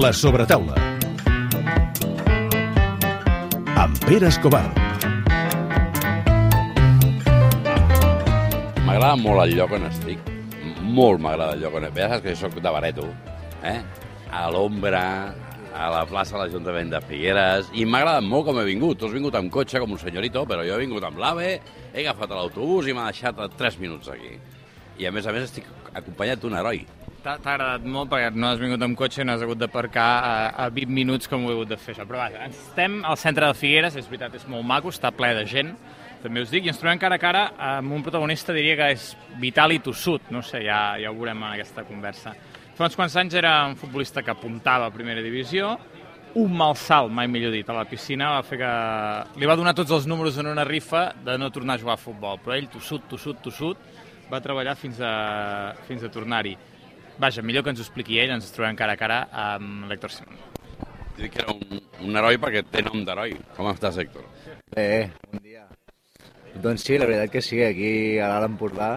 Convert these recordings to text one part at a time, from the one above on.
La sobretaula. Amb Pere Escobar. M'agrada molt el lloc on estic. Molt m'agrada el lloc on estic. Ja saps que soc de Bareto, eh? A l'ombra, a la plaça de l'Ajuntament de Figueres, i m'ha agradat molt com he vingut. Tu has vingut amb cotxe com un senyorito, però jo he vingut amb l'AVE, he agafat l'autobús i m'ha deixat a 3 minuts aquí. I a més a més estic acompanyat d'un heroi. T'ha agradat molt perquè no has vingut amb cotxe i no has hagut d'aparcar a, a 20 minuts com ho he hagut de fer això. Però vaja, estem al centre de Figueres, és veritat, és molt maco, està ple de gent, també us dic, i ens trobem cara a cara amb un protagonista, diria que és vital i tossut, no sé, ja, ja ho veurem en aquesta conversa. Fa uns quants anys era un futbolista que apuntava a primera divisió, un mal salt, mai millor dit, a la piscina va fer que... Li va donar tots els números en una rifa de no tornar a jugar a futbol, però ell, tossut, tossut, tossut, va treballar fins a, fins a tornar-hi. Vaja, millor que ens ho expliqui ell, ens trobem cara a cara amb l'Héctor Simón. Dic que era un, un heroi perquè té nom d'heroi. Com estàs, Héctor? Bé, bon dia. Doncs sí, la veritat que sí, aquí a l'Alt Empordà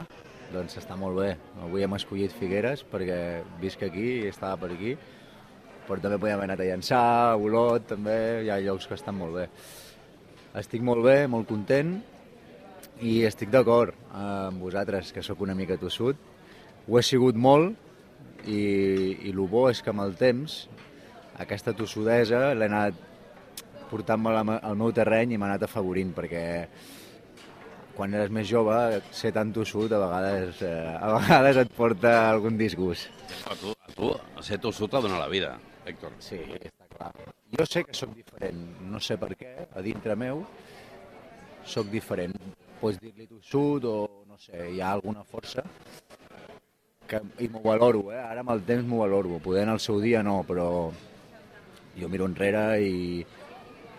doncs està molt bé. Avui hem escollit Figueres perquè visc aquí i estava per aquí, però també podíem haver anat a llançar, a Olot, també, hi ha llocs que estan molt bé. Estic molt bé, molt content i estic d'acord amb vosaltres, que sóc una mica tossut. Ho he sigut molt i, i el bo és que amb el temps aquesta tossudesa l'he anat portant-me al al meu terreny i m'ha anat afavorint perquè quan eres més jove ser tan tossut a vegades, eh, a vegades et porta algun disgust. A tu, a tu ser tossut t'ha donat la vida, Héctor. Sí, està clar. Jo sé que sóc diferent, no sé per què, a dintre meu sóc diferent. Pots dir-li tossut o no sé, hi ha alguna força que, i m'ho valoro, eh? ara amb el temps m'ho valoro, poder en el seu dia no, però jo miro enrere i,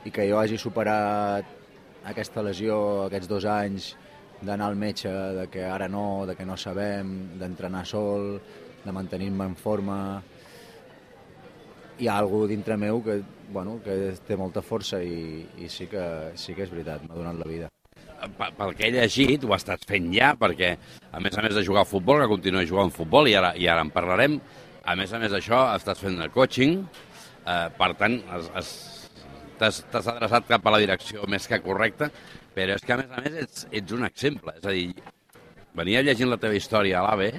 i que jo hagi superat aquesta lesió, aquests dos anys d'anar al metge, de que ara no, de que no sabem, d'entrenar sol, de mantenir-me en forma, hi ha alguna dintre meu que, bueno, que té molta força i, i sí, que, sí que és veritat, m'ha donat la vida. Pel que he llegit, ho estàs fent ja, perquè a més a més de jugar a futbol, que continues jugant a futbol, i ara, i ara en parlarem, a més a més d'això, estàs fent el coaching, eh, per tant, has, has, t'has adreçat cap a la direcció més que correcta, però és que a més a més ets, ets un exemple, és a dir, venia llegint la teva història a l'AVE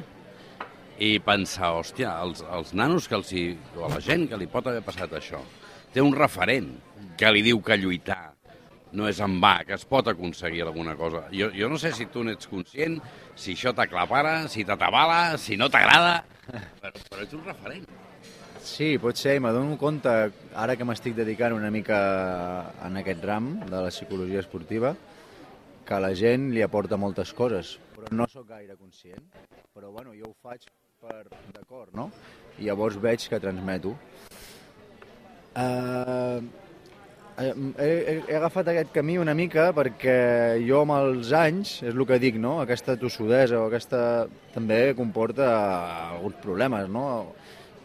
i pensar, hòstia, els, els nanos que els hi, o la gent que li pot haver passat això, té un referent que li diu que lluitar no és en va, que es pot aconseguir alguna cosa. Jo, jo no sé si tu n'ets conscient, si això t'aclapara, si t'atabala, si no t'agrada, però, però ets un referent. Sí, pot ser, me dono compte, ara que m'estic dedicant una mica en aquest ram de la psicologia esportiva, que a la gent li aporta moltes coses, però no sóc gaire conscient. Però bueno, jo ho faig per d'acord, no? I llavors veig que transmeto. Uh, he, he, he agafat aquest camí una mica perquè jo amb els anys, és el que dic, no? aquesta tossudesa o aquesta també comporta alguns problemes, no?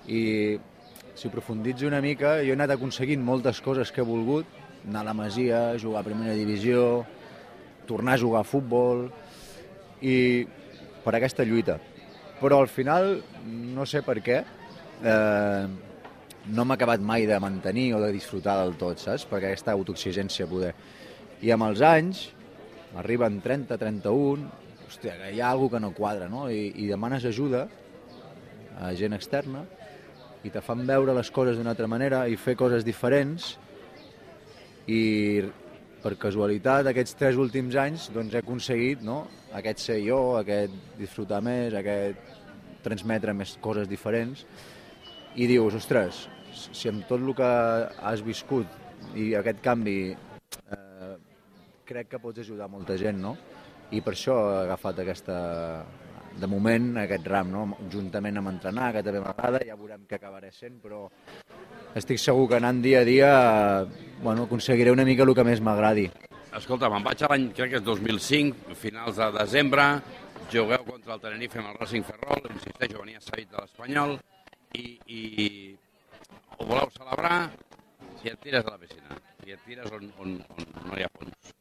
I si profunditzo una mica, jo he anat aconseguint moltes coses que he volgut, anar a la Masia, jugar a primera divisió, tornar a jugar a futbol, i per aquesta lluita. Però al final, no sé per què, eh, no m'ha acabat mai de mantenir o de disfrutar del tot, saps? Perquè aquesta autoexigència poder. I amb els anys, arriben 30, 31, hòstia, hi ha alguna que no quadra, no? I, i demanes ajuda a gent externa i te fan veure les coses d'una altra manera i fer coses diferents i per casualitat aquests tres últims anys doncs he aconseguit no? aquest ser jo, aquest disfrutar més, aquest transmetre més coses diferents i dius, ostres, si amb tot el que has viscut i aquest canvi eh, crec que pots ajudar molta gent, no? I per això he agafat aquesta, de moment, aquest ram, no? Juntament amb entrenar, que també m'agrada, ja veurem què acabaré sent, però estic segur que anant dia a dia bueno, aconseguiré una mica el que més m'agradi. Escolta, me'n vaig a l'any, crec que és 2005, finals de desembre, jugueu contra el Tenerife amb el Racing Ferrol, insisteixo, venia cedit de l'Espanyol, i, i ho voleu celebrar i et tires a la piscina, i et tires on, on, on no hi ha fons.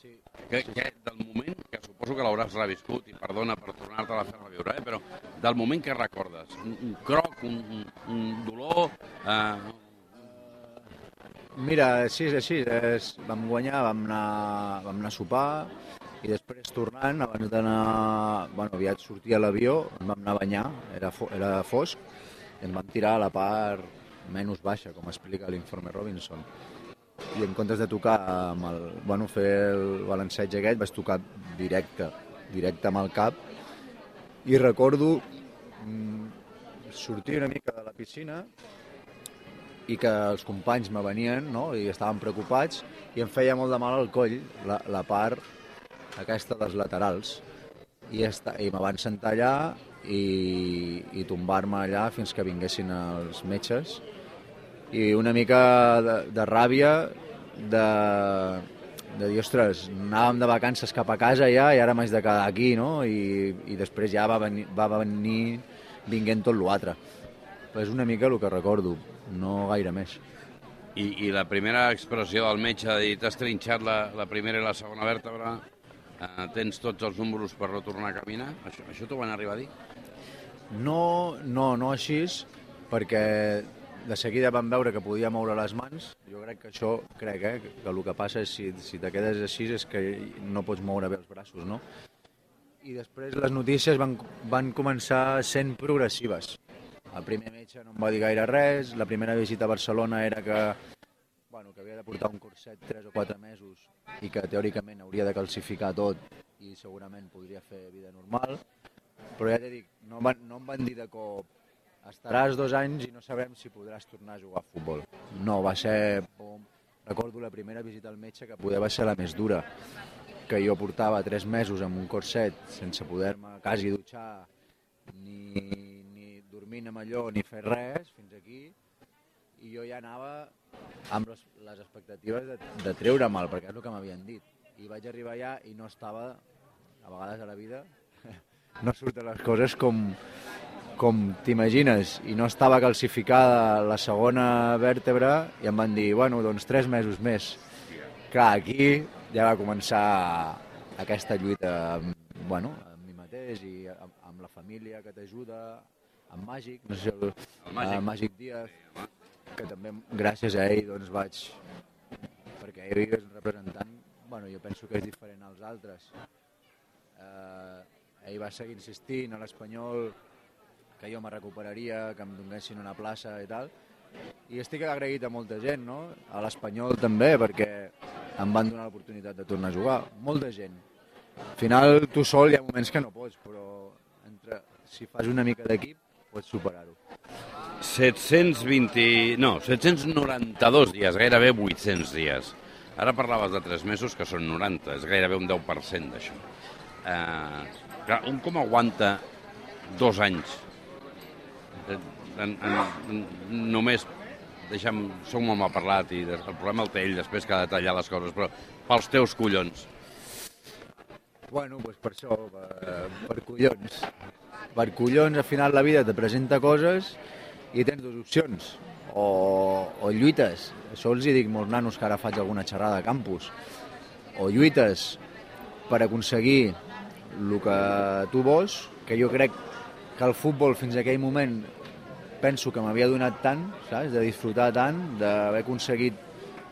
Sí. Que, que del moment que suposo que l'hauràs reviscut i perdona per tornar-te-la a fer reviure, eh? però del moment que recordes, un, un croc, un, un, un dolor... Eh, Mira, sí, és així. És, vam guanyar, vam anar, vam anar a sopar i després tornant, abans d'anar... Bueno, aviat sortia l'avió, ens vam anar a banyar, era, fo, era fosc, i ens vam tirar a la part menys baixa, com explica l'informe Robinson. I en comptes de tocar amb el... Bueno, fer el balanceig aquest, vaig tocar directe, directe amb el cap, i recordo mm, sortir una mica de la piscina i que els companys me venien no? i estaven preocupats i em feia molt de mal al coll la, la part aquesta dels laterals i, esta, i me van sentar allà i, i tombar-me allà fins que vinguessin els metges i una mica de, de ràbia de, de dir, ostres, anàvem de vacances cap a casa ja i ara m'haig de quedar aquí, no? I, i després ja va venir, va venir vinguent tot l'altre. És una mica el que recordo, no gaire més. I, I la primera expressió del metge de dir t'has trinxat la, la primera i la segona vèrtebra, eh, tens tots els números per no tornar a caminar? Això, això t'ho van arribar a dir? No, no, no així, perquè de seguida vam veure que podia moure les mans. Jo crec que això, crec, eh, que el que passa és si, si te quedes així és que no pots moure bé els braços, no? I després les notícies van, van començar sent progressives. El primer metge no em va dir gaire res, la primera visita a Barcelona era que, bueno, que havia de portar un curset 3 o 4 mesos i que teòricament hauria de calcificar tot i segurament podria fer vida normal, però ja t'he dit, no, no em van dir de cop estaràs dos anys i no sabem si podràs tornar a jugar a futbol. No, va ser... Pum. Recordo la primera visita al metge que poder va ser la més dura, que jo portava tres mesos amb un corset sense poder-me quasi dutxar ni, ni dormint amb allò ni fer res fins aquí i jo ja anava amb les, les expectatives de, de treure mal, perquè és el que m'havien dit. I vaig arribar allà i no estava, a vegades a la vida, no surten les coses com, com t'imagines, i no estava calcificada la segona vèrtebra, i em van dir, bueno, doncs tres mesos més. Clar, aquí ja va començar aquesta lluita amb, bueno, amb mi mateix i amb, amb la família que t'ajuda, amb Màgic, no sé el, El Màgic. Màgic Díaz, que també gràcies a ell doncs vaig perquè ell és un representant bueno, jo penso que és diferent als altres eh, ell va seguir insistint a l'Espanyol que jo me recuperaria, que em donessin una plaça i tal i estic agraït a molta gent no? a l'Espanyol també perquè em van donar l'oportunitat de tornar a jugar molta gent al final tu sol hi ha moments que no pots però entre, si fas una mica d'equip pots superar-ho 720... No, 792 dies, gairebé 800 dies. Ara parlaves de 3 mesos, que són 90, és gairebé un 10% d'això. Eh, clar, un com aguanta dos anys en, en, en, només deixa'm, soc molt mal parlat i el problema el té ell després que ha de tallar les coses, però pels teus collons. Bueno, doncs per això, per, per collons. Per collons, al final la vida te presenta coses i tens dues opcions. O, o lluites, això els hi dic molts nanos que ara faig alguna xerrada a campus, o lluites per aconseguir el que tu vols, que jo crec que el futbol fins a aquell moment penso que m'havia donat tant, saps? de disfrutar tant, d'haver aconseguit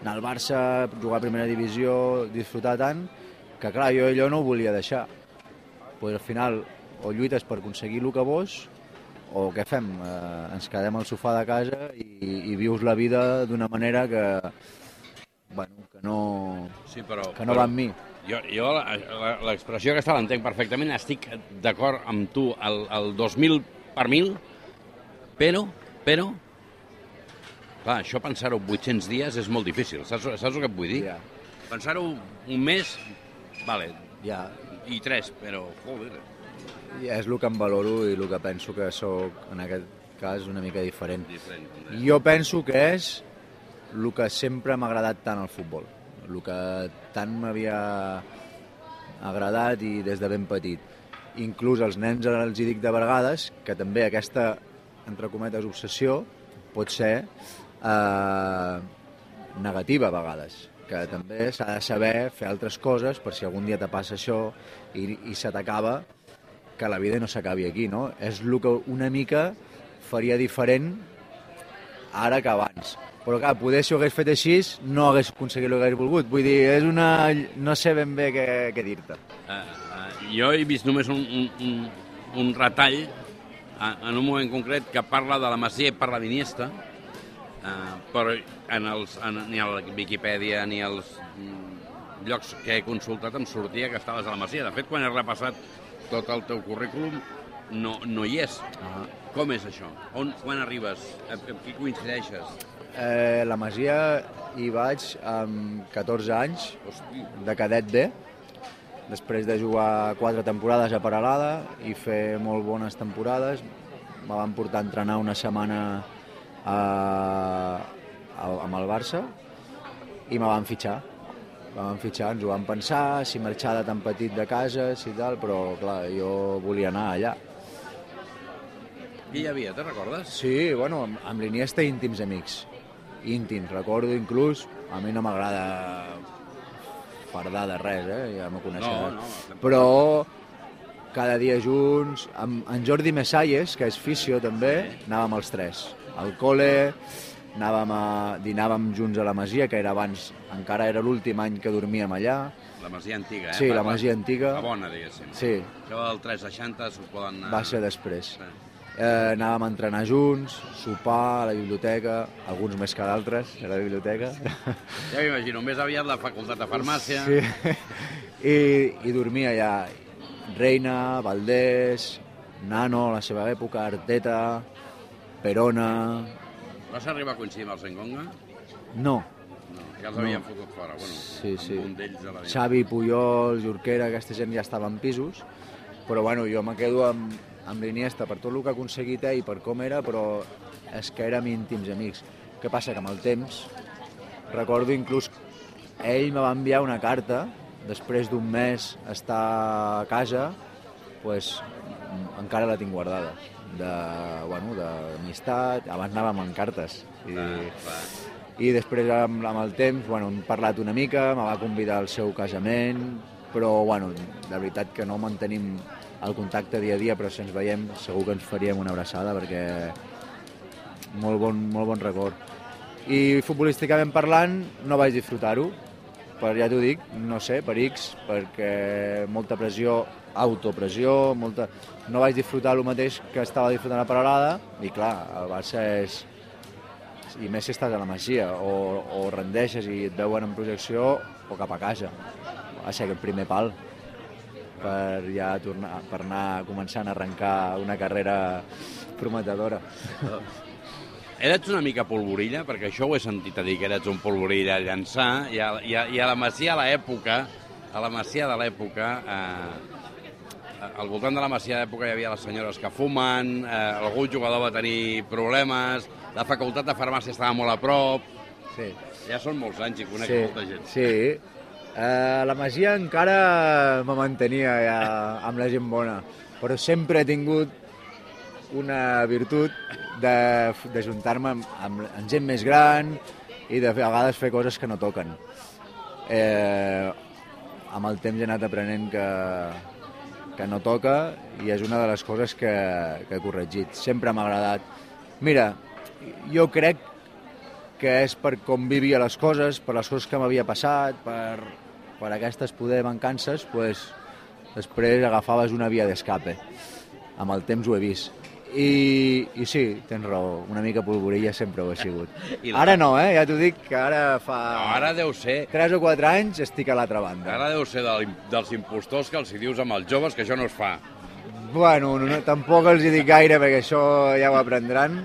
anar al Barça, jugar a primera divisió, disfrutar tant, que clar, jo allò no ho volia deixar. Pues al final o lluites per aconseguir el que vols o què fem? Eh, ens quedem al sofà de casa i, i vius la vida d'una manera que, bueno, que no, Sí, però, que no va amb mi. Jo, jo l'expressió aquesta l'entenc perfectament, estic d'acord amb tu el, el 2000 per mil, però, però, clar, això pensar-ho 800 dies és molt difícil, saps, saps el que et vull dir? Ja, Pensar-ho un mes, vale, ja, i tres, però, joder, ja és el que em valoro i el que penso que sóc en aquest cas una mica diferent. diferent. Jo penso que és el que sempre m'ha agradat tant al futbol, el que tant m'havia agradat i des de ben petit. Inclús als nens els hi dic de vegades que també aquesta, entre cometes, obsessió pot ser eh, negativa a vegades, que també s'ha de saber fer altres coses per si algun dia te passa això i, i se t'acaba, que la vida no s'acabi aquí, no? És el que una mica faria diferent ara que abans. Però clar, poder si ho hagués fet així no hagués aconseguit el que hagués volgut. Vull dir, és una... no sé ben bé què, què dir-te. Uh, uh, jo he vist només un, un, un, un retall uh, en un moment concret que parla de la Masia i parla d'Iniesta, uh, però en els, en, ni a la Viquipèdia ni als mm, llocs que he consultat em sortia que estaves a la Masia. De fet, quan he repassat tot el teu currículum, no, no hi és. Ah. Com és això? On, quan arribes? Amb qui coincideixes? Eh, la Masia hi vaig amb 14 anys, de cadet B, després de jugar quatre temporades a Paralada i fer molt bones temporades. Me van portar a entrenar una setmana a, a, amb el Barça i me van fitxar. Me van fitxar, ens ho van pensar, si marxar de tan petit de casa, si tal, però clar, jo volia anar allà. qui hi havia, te'n recordes? Sí, bueno, amb, amb l'Iniesta íntims amics. Íntims, recordo inclús, a mi no m'agrada fardar de res, eh? ja m'ho coneixes. No, no. Però cada dia junts, amb en Jordi Messalles, que és fisio també, anàvem els tres. Al cole, anàvem a, dinàvem junts a la Masia, que era abans, encara era l'últim any que dormíem allà. La masia antiga, eh? Sí, la masia antiga. La bona, diguéssim. Sí, Això del 360 s'ho poden anar... va ser després. Sí. Eh, anàvem a entrenar junts, sopar a la biblioteca, alguns més que d'altres, a la biblioteca. Ja m'imagino, més aviat la facultat de farmàcia... Sí. I, I dormia allà Reina, Valdés, Nano, a la seva època, Arteta, Perona... Vas arribar a coincidir amb el Sengonga? No, No, ja els No. havien fotut fora. Bueno, Sí, sí. un d'ells a la vida. Xavi, Puyol, Jorquera, aquesta gent ja estava en pisos, però bueno, jo me quedo amb, amb l'Iniesta per tot el que ha aconseguit ell, per com era, però és que érem íntims amics. Què passa? Que amb el temps, recordo inclús, ell me va enviar una carta, després d'un mes estar a casa, pues, encara la tinc guardada, de, bueno, d'amistat, abans anàvem en cartes. I, clar. i després amb, amb el temps bueno, hem parlat una mica, me va convidar al seu casament, però bueno, de veritat que no mantenim el contacte dia a dia, però si ens veiem segur que ens faríem una abraçada perquè molt bon, molt bon record. I futbolísticament parlant no vaig disfrutar-ho, per ja t'ho dic, no sé, per X, perquè molta pressió, autopressió, molta... no vaig disfrutar el mateix que estava disfrutant a Paralada, i clar, el Barça és, i més si estàs a la Masia, o, o rendeixes i et veuen en projecció, o cap a casa. Va ser el primer pal per ja tornar, per anar començant a arrencar una carrera prometedora. Eres una mica polvorilla, perquè això ho he sentit a dir, que eres un polvorilla a llançar, i a, i a, i a la Masia a l'època, a la Masia de l'època, eh, al voltant de la Masia de l'època hi havia les senyores que fumen, eh, algun jugador va tenir problemes, la facultat de farmàcia estava molt a prop, Sí. ja són molts anys i conec sí, molta gent. Sí. Uh, la Masia encara me mantenia ja amb la gent bona, però sempre he tingut una virtut de, de juntar-me amb, amb, amb gent més gran i de a vegades fer coses que no toquen. Eh, amb el temps he anat aprenent que, que no toca i és una de les coses que, que he corregit. Sempre m'ha agradat. Mira, jo crec que és per com vivia les coses, per les coses que m'havia passat, per, per aquestes poder mancances, pues, després agafaves una via d'escape. Amb el temps ho he vist. I, I sí, tens raó, una mica polvorilla sempre ho he sigut. Ara no, eh? Ja t'ho dic que ara fa No, ara deu ser 3 o 4 anys estic a l'altra banda. Ara deu ser del, dels impostors que els hi dius amb els joves que això no es fa. Bueno, no, no, tampoc els hi dic gaire perquè això ja ho aprendran,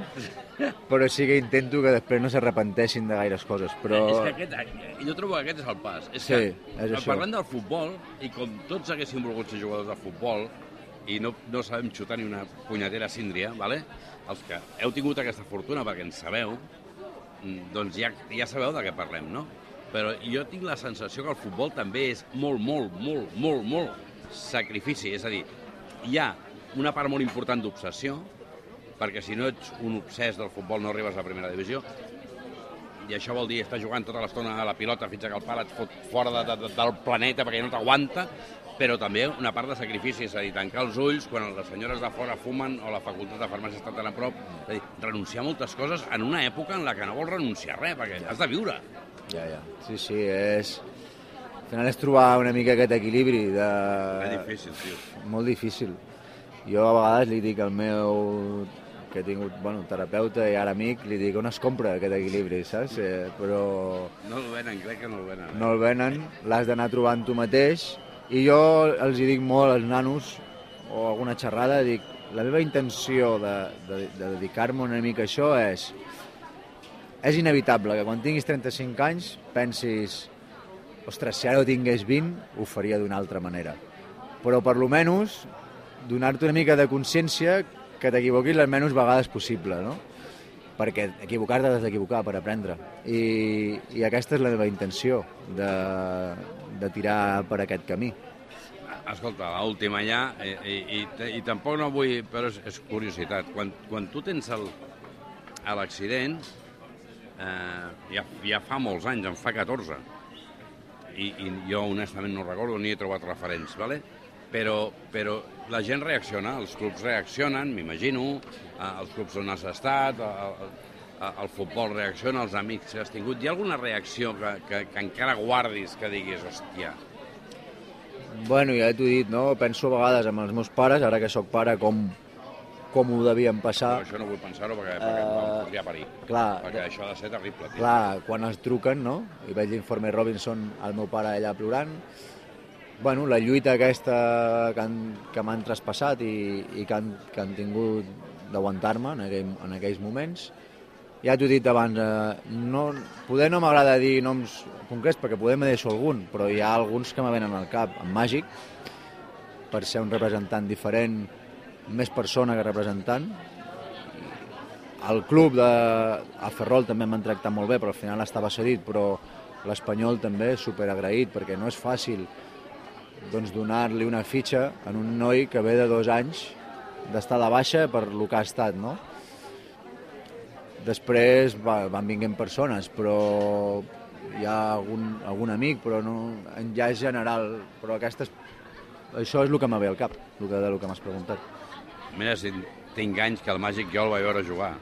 però sí que intento que després no s'arrepenteixin de gaires coses. Però... És que aquest, eh, jo trobo que aquest és el pas. És Sí, que, és això. parlant del futbol, i com tots haguéssim volgut ser jugadors de futbol, i no, no sabem xutar ni una punyetera síndria, vale? els que heu tingut aquesta fortuna perquè en sabeu, mm, doncs ja, ja sabeu de què parlem, no? Però jo tinc la sensació que el futbol també és molt, molt, molt, molt, molt sacrifici. És a dir, hi ha una part molt important d'obsessió, perquè si no ets un obsès del futbol no arribes a la primera divisió, i això vol dir estar jugant tota l'estona a la pilota fins que el pare et fot fora de, de, del planeta perquè no t'aguanta, però també una part de sacrifici, és a dir, tancar els ulls quan les senyores de fora fumen o la facultat de farmàcia està tan a prop, és a dir, renunciar a moltes coses en una època en la que no vols renunciar a res, perquè has de viure. Ja, ja. Sí, sí, és... Al final és trobar una mica aquest equilibri de... És difícil, tio. Molt difícil. Jo a vegades li dic al meu que he tingut, bueno, terapeuta i ara amic, li dic on es compra aquest equilibri, saps? Eh, però No el venen, crec que no el venen. no el venen, l'has d'anar trobant tu mateix i jo els hi dic molt als nanos o alguna xerrada, dic, la meva intenció de, de, de dedicar-me una mica a això és és inevitable que quan tinguis 35 anys pensis ostres, si ara ho tingués 20 ho faria d'una altra manera però per lo menys donar-te una mica de consciència que t'equivoquis les menys vegades possible, no? perquè equivocar-te has d'equivocar per aprendre. I, I aquesta és la meva intenció, de, de tirar per aquest camí. Escolta, l'última ja, i, i, i, i tampoc no vull, però és, és curiositat. Quan, quan tu tens l'accident, eh, ja, ja fa molts anys, en fa 14, i, i jo honestament no recordo ni he trobat referents, ¿vale? però, però la gent reacciona, els clubs reaccionen, m'imagino, eh, els clubs on has estat, el, el, el futbol reacciona, els amics que has tingut. Hi ha alguna reacció que, que, que encara guardis que diguis, hòstia, Bueno, ja t'ho he dit, no? Penso a vegades amb els meus pares, ara que sóc pare, com, com ho devien passar. Però això no vull pensar-ho perquè, perquè Eh, em podria parir. clar, perquè això ha de ser terrible, tio. Clar, quan els truquen, no? I veig l'informe Robinson, el meu pare allà plorant. Bueno, la lluita aquesta que, han, que m'han traspassat i, i que, han, que han tingut d'aguantar-me en, aquell, en aquells moments. Ja t'ho he dit abans, eh, no, poder no m'agrada dir noms concrets perquè poder me deixo algun, però hi ha alguns que me venen al cap. En Màgic, per ser un representant diferent, més persona que representant, el club de a Ferrol també m'han tractat molt bé, però al final estava cedit, però l'Espanyol també superagraït, perquè no és fàcil doncs, donar-li una fitxa en un noi que ve de dos anys d'estar de baixa per lo que ha estat, no? Després va, van vinguent persones, però hi ha algun, algun amic, però no, ja és general, però aquestes, això és el que me ve al cap, el que, que m'has preguntat. Mira, si tinc anys que el Màgic jo el vaig veure jugar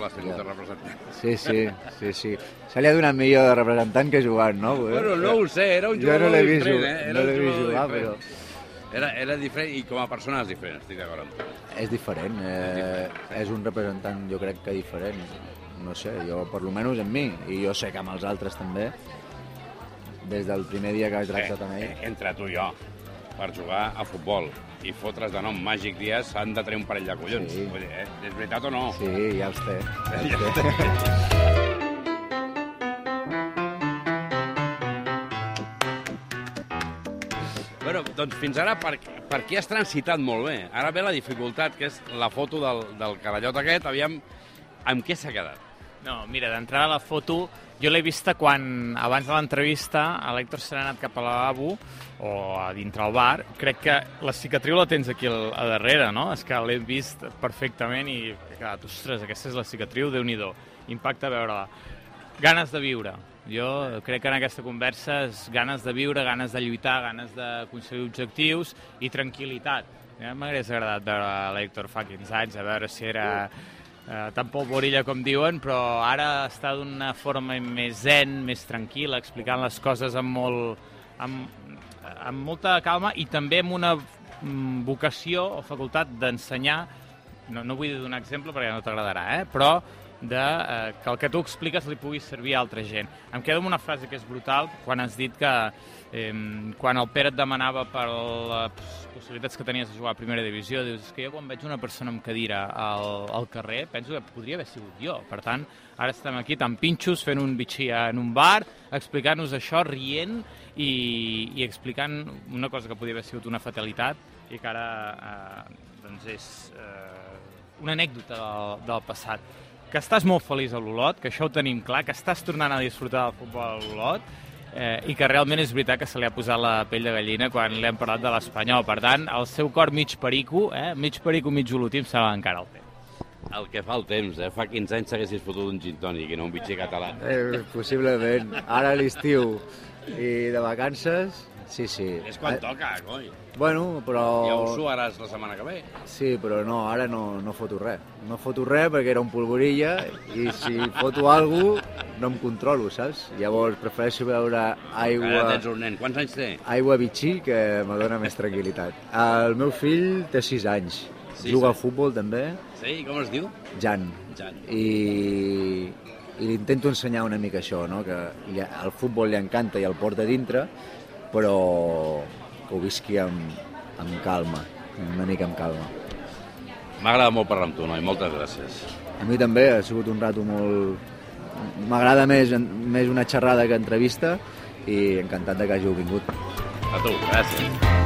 l'has tingut Ja. de representant. Sí, sí, sí, sí. Se li ha donat millor de representant que jugant, no? Bueno, no ho sé, era un Jo jugador no l'he vist, diferent, jugar- eh? Era no l'he vist jugador jugar, però diferent. Era, era diferent i com a persona és diferent, estic d'acord amb tu. és diferent. Eh, és un representant, jo crec que diferent. No sé, jo per lo menys en mi, i jo sé que amb els altres també, des del primer dia que vaig tractat amb ell. eh, entre tu i jo, per jugar a futbol i fotre's de nom Màgic Díaz s'han de tenir un parell de collons. Sí. Vull dir, eh? És veritat o no? Sí, ja els té. Ja els té. Bueno, doncs fins ara per, per aquí has transitat molt bé. Ara ve la dificultat, que és la foto del, del carallot aquest. Aviam, amb què s'ha quedat? No, mira, d'entrada la foto jo l'he vista quan, abans de l'entrevista, a l'Hèctor se n'ha anat cap a lavabo o a dintre el bar. Crec que la cicatriu la tens aquí al, a darrere, no? És que l'he vist perfectament i he quedat, ostres, aquesta és la cicatriu, déu nhi Impacta veure-la. Ganes de viure. Jo crec que en aquesta conversa és ganes de viure, ganes de lluitar, ganes d'aconseguir objectius i tranquil·litat. Ja m'hagués agradat veure l'Hèctor fa 15 anys, a veure si era eh, tan polvorilla com diuen, però ara està d'una forma més zen, més tranquil·la, explicant les coses amb, molt, amb, amb molta calma i també amb una mm, vocació o facultat d'ensenyar, no, no vull donar exemple perquè no t'agradarà, eh? però de, eh, que el que tu expliques li pugui servir a altra gent. Em quedo amb una frase que és brutal, quan has dit que eh, quan el Pere et demanava per les possibilitats que tenies de jugar a primera divisió, dius, és que jo quan veig una persona amb cadira al, al carrer penso que podria haver sigut jo. Per tant, ara estem aquí tan pinxos fent un bitxí en un bar, explicant-nos això, rient i, i explicant una cosa que podria haver sigut una fatalitat i que ara eh, doncs és eh, una anècdota del, del passat que estàs molt feliç a l'Olot, que això ho tenim clar, que estàs tornant a disfrutar del futbol a l'Olot, eh, i que realment és veritat que se li ha posat la pell de gallina quan li hem parlat de l'Espanyol. Per tant, el seu cor mig perico, eh, mig perico, mig olotí, em sembla encara el té. El que fa el temps, eh? Fa 15 anys s'haguessis fotut un gin tònic i no un bitxí català. Eh, possiblement. Ara a l'estiu i de vacances, sí, sí. És quan Eh, toca, coi. Bueno, però... Ja ho suaràs la setmana que ve. Sí, però no, ara no, no foto res. No foto res perquè era un polvorilla i si foto alguna cosa no em controlo, saps? Llavors prefereixo veure Ara aigua, tens un nen. Quants anys té? aigua bitxí que me dona més tranquil·litat. El meu fill té 6 anys. Sí, Juga sí. a futbol també, Sí, com es diu? Jan. Jan. I, i li intento ensenyar una mica això, no? que el futbol li encanta i el porta dintre, però que ho visqui amb, amb calma, una mica amb calma. M'ha agradat molt parlar amb tu, noi. Moltes gràcies. A mi també ha sigut un rato molt... M'agrada més, més una xerrada que entrevista i encantat de que hàgiu vingut. A tu, gràcies.